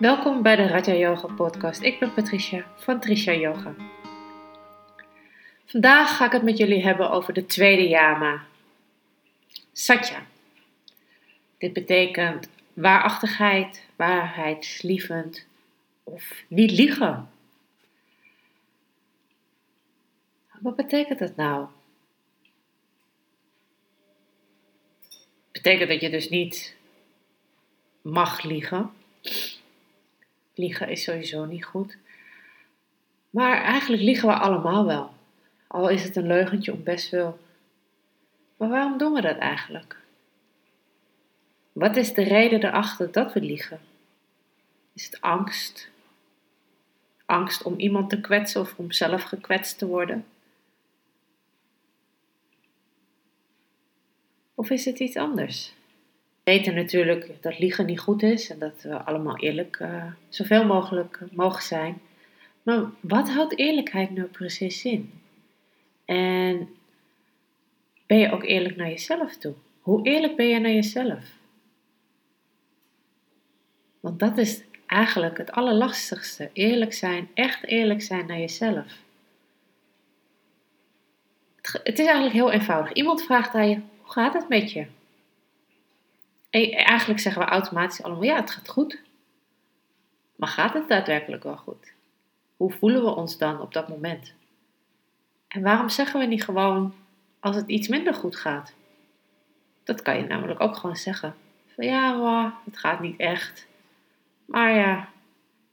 Welkom bij de Raja Yoga podcast. Ik ben Patricia van Trisha Yoga. Vandaag ga ik het met jullie hebben over de tweede yama, Satya. Dit betekent waarachtigheid, waarheidslievend of niet liegen. Wat betekent dat nou? Betekent dat je dus niet mag liegen. Liegen is sowieso niet goed. Maar eigenlijk liegen we allemaal wel. Al is het een leugentje om best wel. Maar waarom doen we dat eigenlijk? Wat is de reden erachter dat we liegen? Is het angst? Angst om iemand te kwetsen of om zelf gekwetst te worden? Of is het iets anders? We weten natuurlijk dat liegen niet goed is en dat we allemaal eerlijk, uh, zoveel mogelijk uh, mogen zijn. Maar wat houdt eerlijkheid nou precies in? En ben je ook eerlijk naar jezelf toe? Hoe eerlijk ben je naar jezelf? Want dat is eigenlijk het allerlastigste. Eerlijk zijn, echt eerlijk zijn naar jezelf. Het is eigenlijk heel eenvoudig. Iemand vraagt aan je: hoe gaat het met je? En eigenlijk zeggen we automatisch allemaal, ja, het gaat goed. Maar gaat het daadwerkelijk wel goed? Hoe voelen we ons dan op dat moment? En waarom zeggen we niet gewoon als het iets minder goed gaat? Dat kan je namelijk ook gewoon zeggen. Van ja, het gaat niet echt. Maar ja,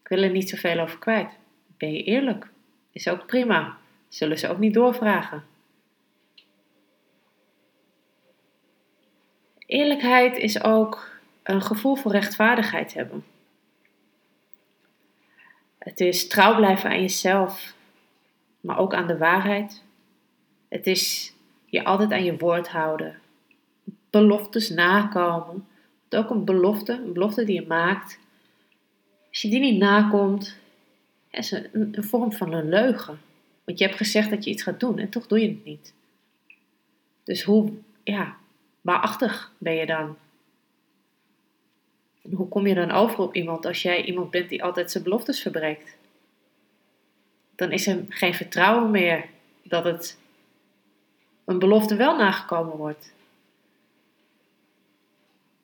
ik wil er niet zoveel over kwijt. Ben je eerlijk? Is ook prima. Zullen ze ook niet doorvragen. Eerlijkheid is ook een gevoel voor rechtvaardigheid hebben. Het is trouw blijven aan jezelf, maar ook aan de waarheid. Het is je altijd aan je woord houden. Beloftes nakomen. Het ook een belofte, een belofte die je maakt. Als je die niet nakomt, is een, een vorm van een leugen. Want je hebt gezegd dat je iets gaat doen en toch doe je het niet. Dus hoe, ja, Waarachtig ben je dan? Hoe kom je dan over op iemand als jij iemand bent die altijd zijn beloftes verbreekt? Dan is er geen vertrouwen meer dat het een belofte wel nagekomen wordt.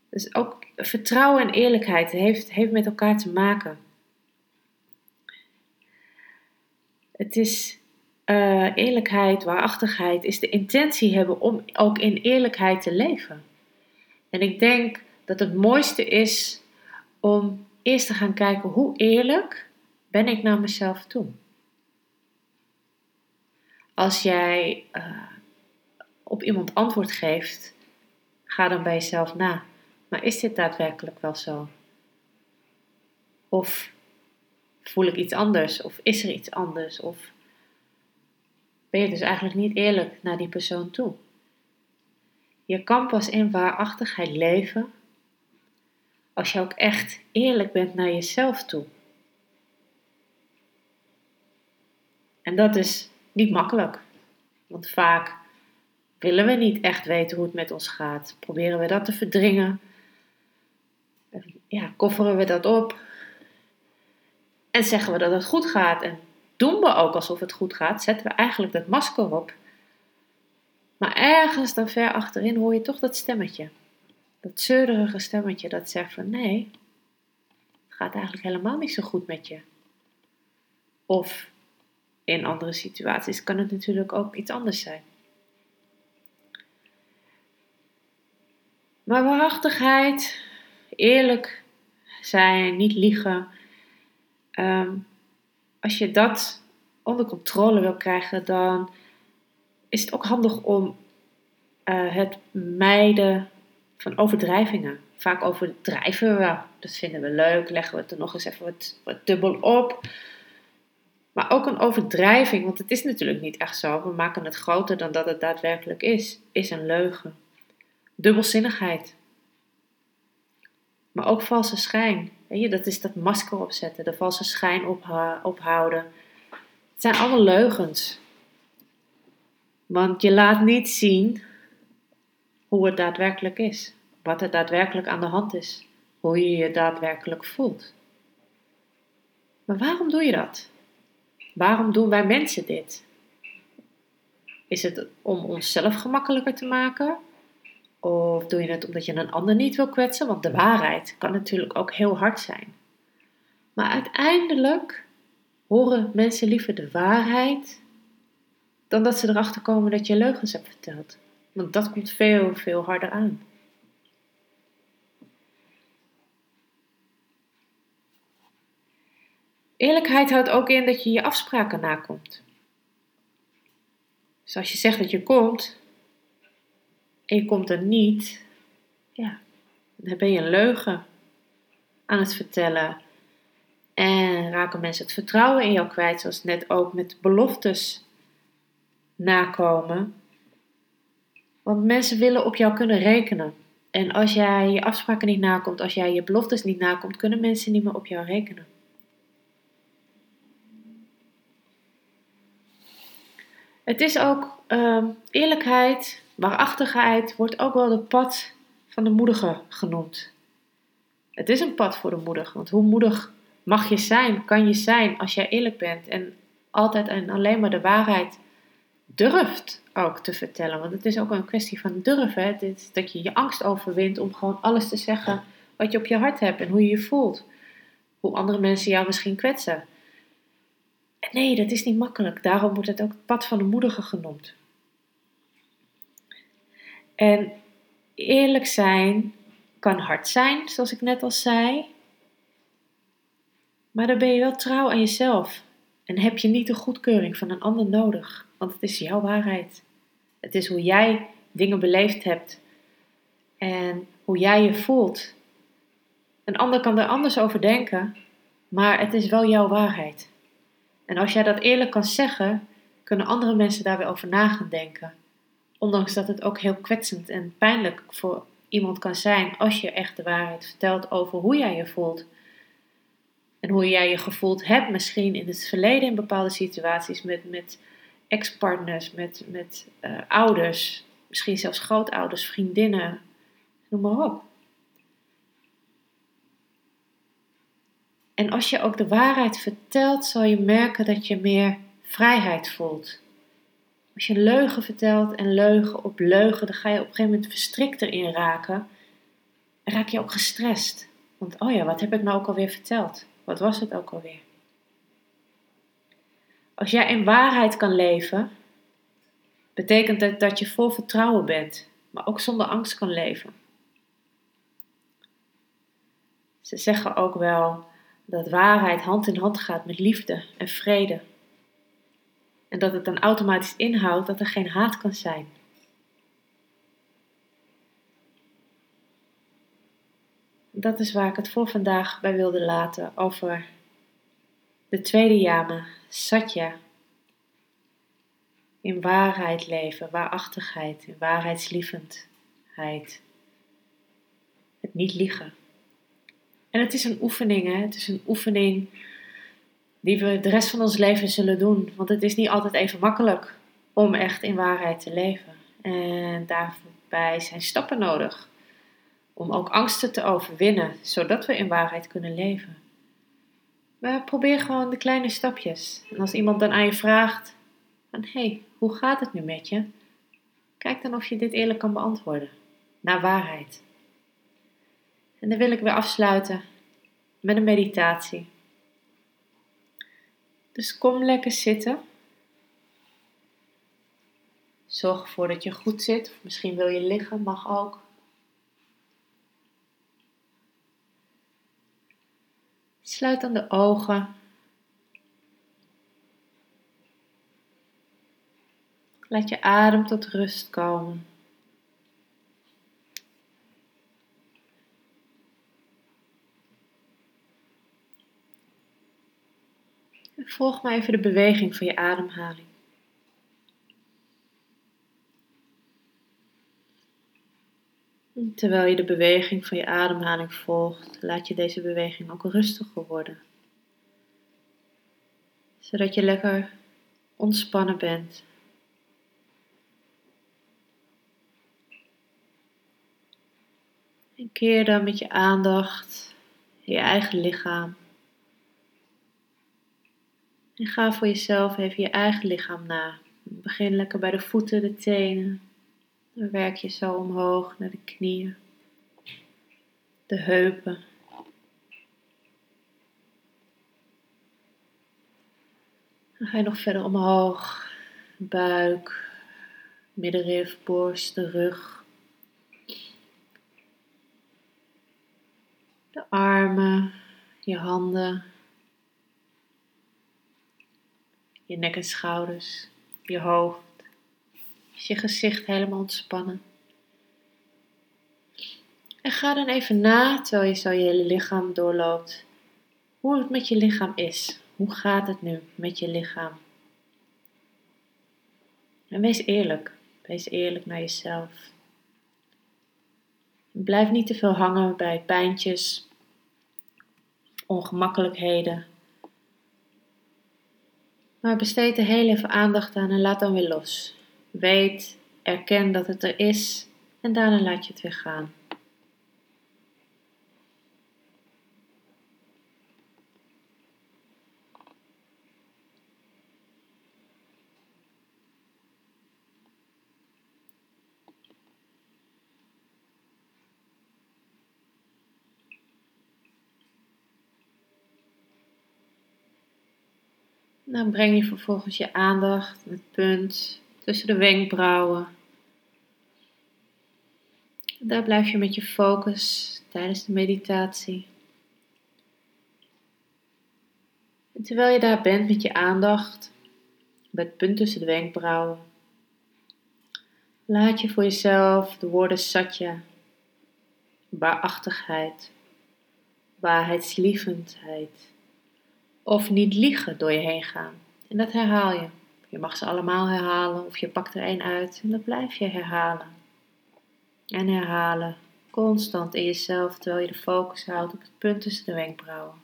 Dus ook vertrouwen en eerlijkheid heeft, heeft met elkaar te maken. Het is uh, eerlijkheid, waarachtigheid, is de intentie hebben om ook in eerlijkheid te leven. En ik denk dat het mooiste is om eerst te gaan kijken hoe eerlijk ben ik naar mezelf toe. Als jij uh, op iemand antwoord geeft, ga dan bij jezelf na. Maar is dit daadwerkelijk wel zo? Of voel ik iets anders? Of is er iets anders? Of ben je dus eigenlijk niet eerlijk naar die persoon toe. Je kan pas in waarachtigheid leven als je ook echt eerlijk bent naar jezelf toe. En dat is niet makkelijk, want vaak willen we niet echt weten hoe het met ons gaat. Proberen we dat te verdringen. Ja, kofferen we dat op. En zeggen we dat het goed gaat. En doen we ook alsof het goed gaat, zetten we eigenlijk dat masker op. Maar ergens dan ver achterin hoor je toch dat stemmetje. Dat zeurderige stemmetje dat zegt van nee, het gaat eigenlijk helemaal niet zo goed met je. Of in andere situaties kan het natuurlijk ook iets anders zijn. Maar waarachtigheid, eerlijk zijn, niet liegen, ehm, als je dat onder controle wil krijgen, dan is het ook handig om uh, het mijden van overdrijvingen. Vaak overdrijven we, dat vinden we leuk, leggen we het er nog eens even wat, wat dubbel op. Maar ook een overdrijving, want het is natuurlijk niet echt zo. We maken het groter dan dat het daadwerkelijk is, is een leugen. Dubbelzinnigheid. Maar ook valse schijn. Dat is dat masker opzetten, de valse schijn ophouden. Het zijn allemaal leugens. Want je laat niet zien hoe het daadwerkelijk is. Wat er daadwerkelijk aan de hand is. Hoe je je daadwerkelijk voelt. Maar waarom doe je dat? Waarom doen wij mensen dit? Is het om onszelf gemakkelijker te maken? Of doe je het omdat je een ander niet wil kwetsen? Want de waarheid kan natuurlijk ook heel hard zijn. Maar uiteindelijk horen mensen liever de waarheid dan dat ze erachter komen dat je leugens hebt verteld. Want dat komt veel, veel harder aan. Eerlijkheid houdt ook in dat je je afspraken nakomt. Dus als je zegt dat je komt en je komt er niet, ja, dan ben je een leugen aan het vertellen. En raken mensen het vertrouwen in jou kwijt, zoals net ook met beloftes nakomen. Want mensen willen op jou kunnen rekenen. En als jij je afspraken niet nakomt, als jij je beloftes niet nakomt, kunnen mensen niet meer op jou rekenen. Het is ook uh, eerlijkheid, waarachtigheid, wordt ook wel de pad van de moedige genoemd. Het is een pad voor de moedig, want hoe moedig mag je zijn, kan je zijn als jij eerlijk bent en altijd en alleen maar de waarheid durft ook te vertellen. Want het is ook een kwestie van durven. Het dat je je angst overwint om gewoon alles te zeggen wat je op je hart hebt en hoe je je voelt. Hoe andere mensen jou misschien kwetsen. En nee, dat is niet makkelijk. Daarom wordt het ook het pad van de moedige genoemd. En eerlijk zijn kan hard zijn, zoals ik net al zei. Maar dan ben je wel trouw aan jezelf. En heb je niet de goedkeuring van een ander nodig. Want het is jouw waarheid. Het is hoe jij dingen beleefd hebt. En hoe jij je voelt. Een ander kan er anders over denken. Maar het is wel jouw waarheid. En als jij dat eerlijk kan zeggen, kunnen andere mensen daar weer over na gaan denken. Ondanks dat het ook heel kwetsend en pijnlijk voor iemand kan zijn als je echt de waarheid vertelt over hoe jij je voelt. En hoe jij je gevoeld hebt, misschien in het verleden in bepaalde situaties met, met ex-partners, met, met uh, ouders, misschien zelfs grootouders, vriendinnen, noem maar op. En als je ook de waarheid vertelt, zal je merken dat je meer vrijheid voelt. Als je leugen vertelt en leugen op leugen, dan ga je op een gegeven moment verstrikt erin raken. En raak je ook gestrest. Want oh ja, wat heb ik nou ook alweer verteld? Wat was het ook alweer? Als jij in waarheid kan leven, betekent dat dat je vol vertrouwen bent, maar ook zonder angst kan leven. Ze zeggen ook wel dat waarheid hand in hand gaat met liefde en vrede. En dat het dan automatisch inhoudt dat er geen haat kan zijn. Dat is waar ik het voor vandaag bij wilde laten over de tweede yama, satya. In waarheid leven, waarachtigheid, in waarheidslievendheid. Het niet liegen. En het is een oefening, hè? het is een oefening die we de rest van ons leven zullen doen. Want het is niet altijd even makkelijk om echt in waarheid te leven. En daarbij zijn stappen nodig om ook angsten te overwinnen, zodat we in waarheid kunnen leven. Maar probeer gewoon de kleine stapjes. En als iemand dan aan je vraagt: van, hey, hoe gaat het nu met je? Kijk dan of je dit eerlijk kan beantwoorden. Naar waarheid. En dan wil ik weer afsluiten met een meditatie. Dus kom lekker zitten. Zorg ervoor dat je goed zit. Of misschien wil je liggen, mag ook. Sluit dan de ogen. Laat je adem tot rust komen. Volg maar even de beweging van je ademhaling. Terwijl je de beweging van je ademhaling volgt, laat je deze beweging ook rustiger worden. Zodat je lekker ontspannen bent. En keer dan met je aandacht je eigen lichaam En ga voor jezelf even je eigen lichaam na. Begin lekker bij de voeten, de tenen. Dan werk je zo omhoog naar de knieën, de heupen. Dan ga je nog verder omhoog, buik, middenrif, borst, de rug. De armen, je handen, je nek en schouders, je hoofd. Is je gezicht helemaal ontspannen. En ga dan even na, terwijl je zo je hele lichaam doorloopt, hoe het met je lichaam is. Hoe gaat het nu met je lichaam? En wees eerlijk. Wees eerlijk naar jezelf. Blijf niet te veel hangen bij pijntjes, ongemakkelijkheden. Maar besteed er heel even aandacht aan en laat dan weer los. Weet, erken dat het er is en daarna laat je het weer gaan. Dan breng je vervolgens je aandacht, het punt tussen de wenkbrauwen. Daar blijf je met je focus tijdens de meditatie. Terwijl je daar bent met je aandacht, het punt tussen de wenkbrauwen, laat je voor jezelf de woorden satya, waarachtigheid, waarheidslievendheid of niet liegen door je heen gaan. En dat herhaal je. Je mag ze allemaal herhalen of je pakt er één uit en dat blijf je herhalen. En herhalen, constant in jezelf terwijl je de focus houdt op het punt tussen de wenkbrauwen.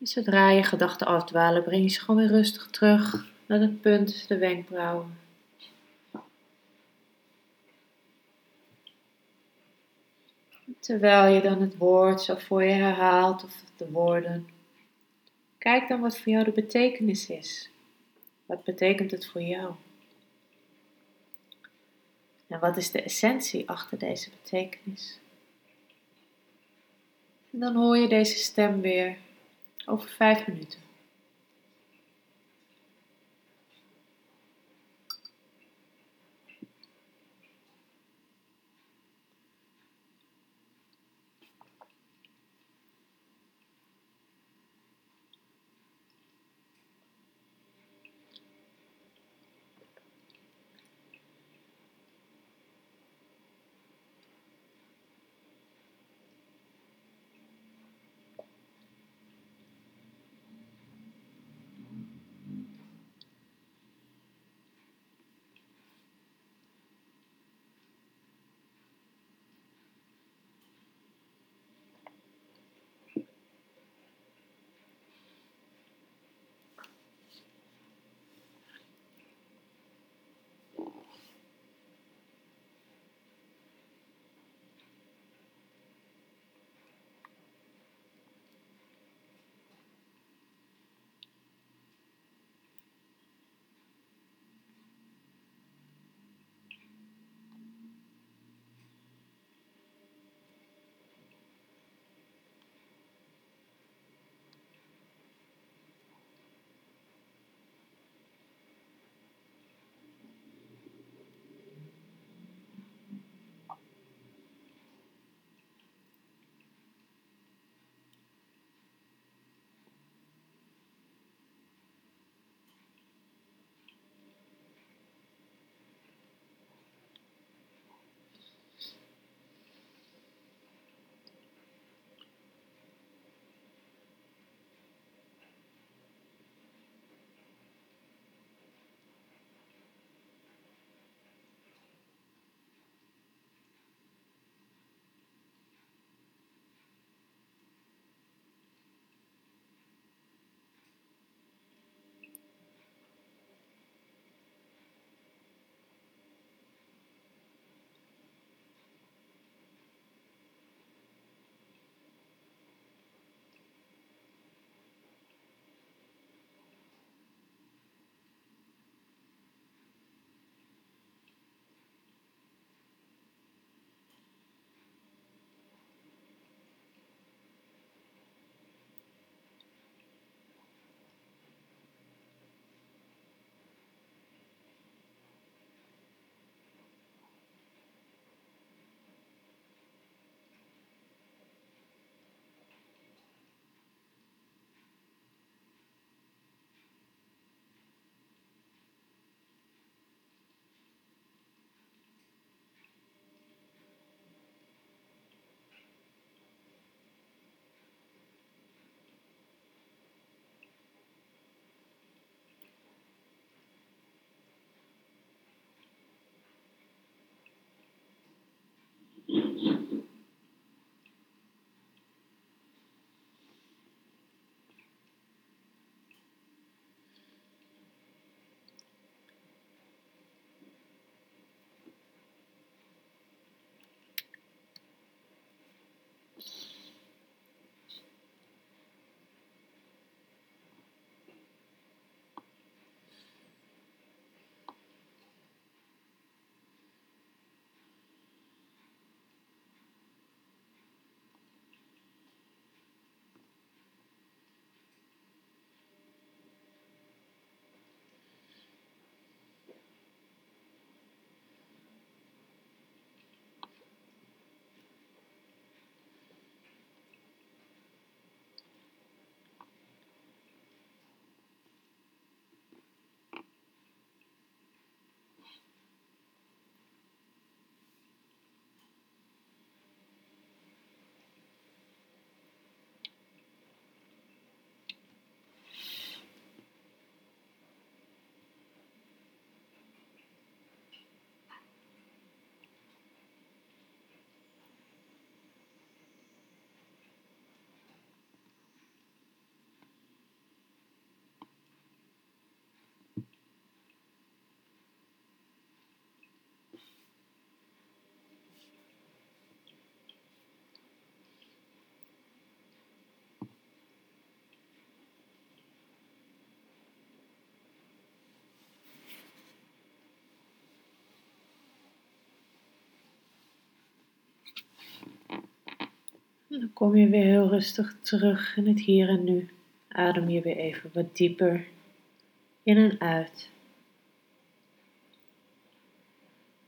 En zodra je gedachten afdwalen, breng je ze gewoon weer rustig terug naar het punt tussen de wenkbrauwen. Terwijl je dan het woord zo voor je herhaalt of de woorden. Kijk dan wat voor jou de betekenis is. Wat betekent het voor jou? En wat is de essentie achter deze betekenis? En dan hoor je deze stem weer over vijf minuten. Dan kom je weer heel rustig terug in het hier en nu. Adem je weer even wat dieper in en uit.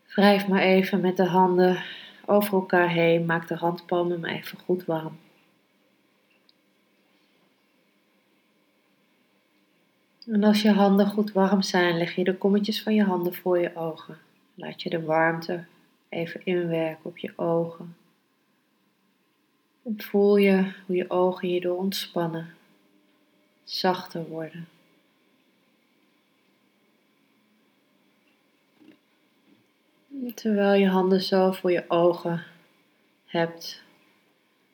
Wrijf maar even met de handen over elkaar heen. Maak de handpalmen maar even goed warm. En als je handen goed warm zijn, leg je de kommetjes van je handen voor je ogen. Laat je de warmte even inwerken op je ogen. Voel je hoe je ogen hierdoor ontspannen, zachter worden. Terwijl je handen zo voor je ogen hebt,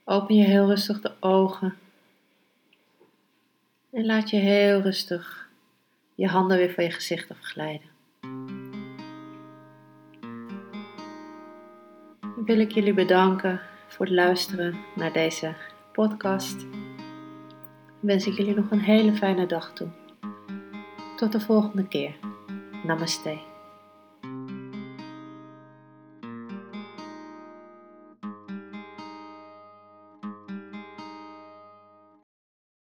open je heel rustig de ogen. En laat je heel rustig je handen weer van je gezicht afglijden. Dan wil ik jullie bedanken voor het luisteren naar deze podcast. wens ik jullie nog een hele fijne dag toe. Tot de volgende keer. Namaste.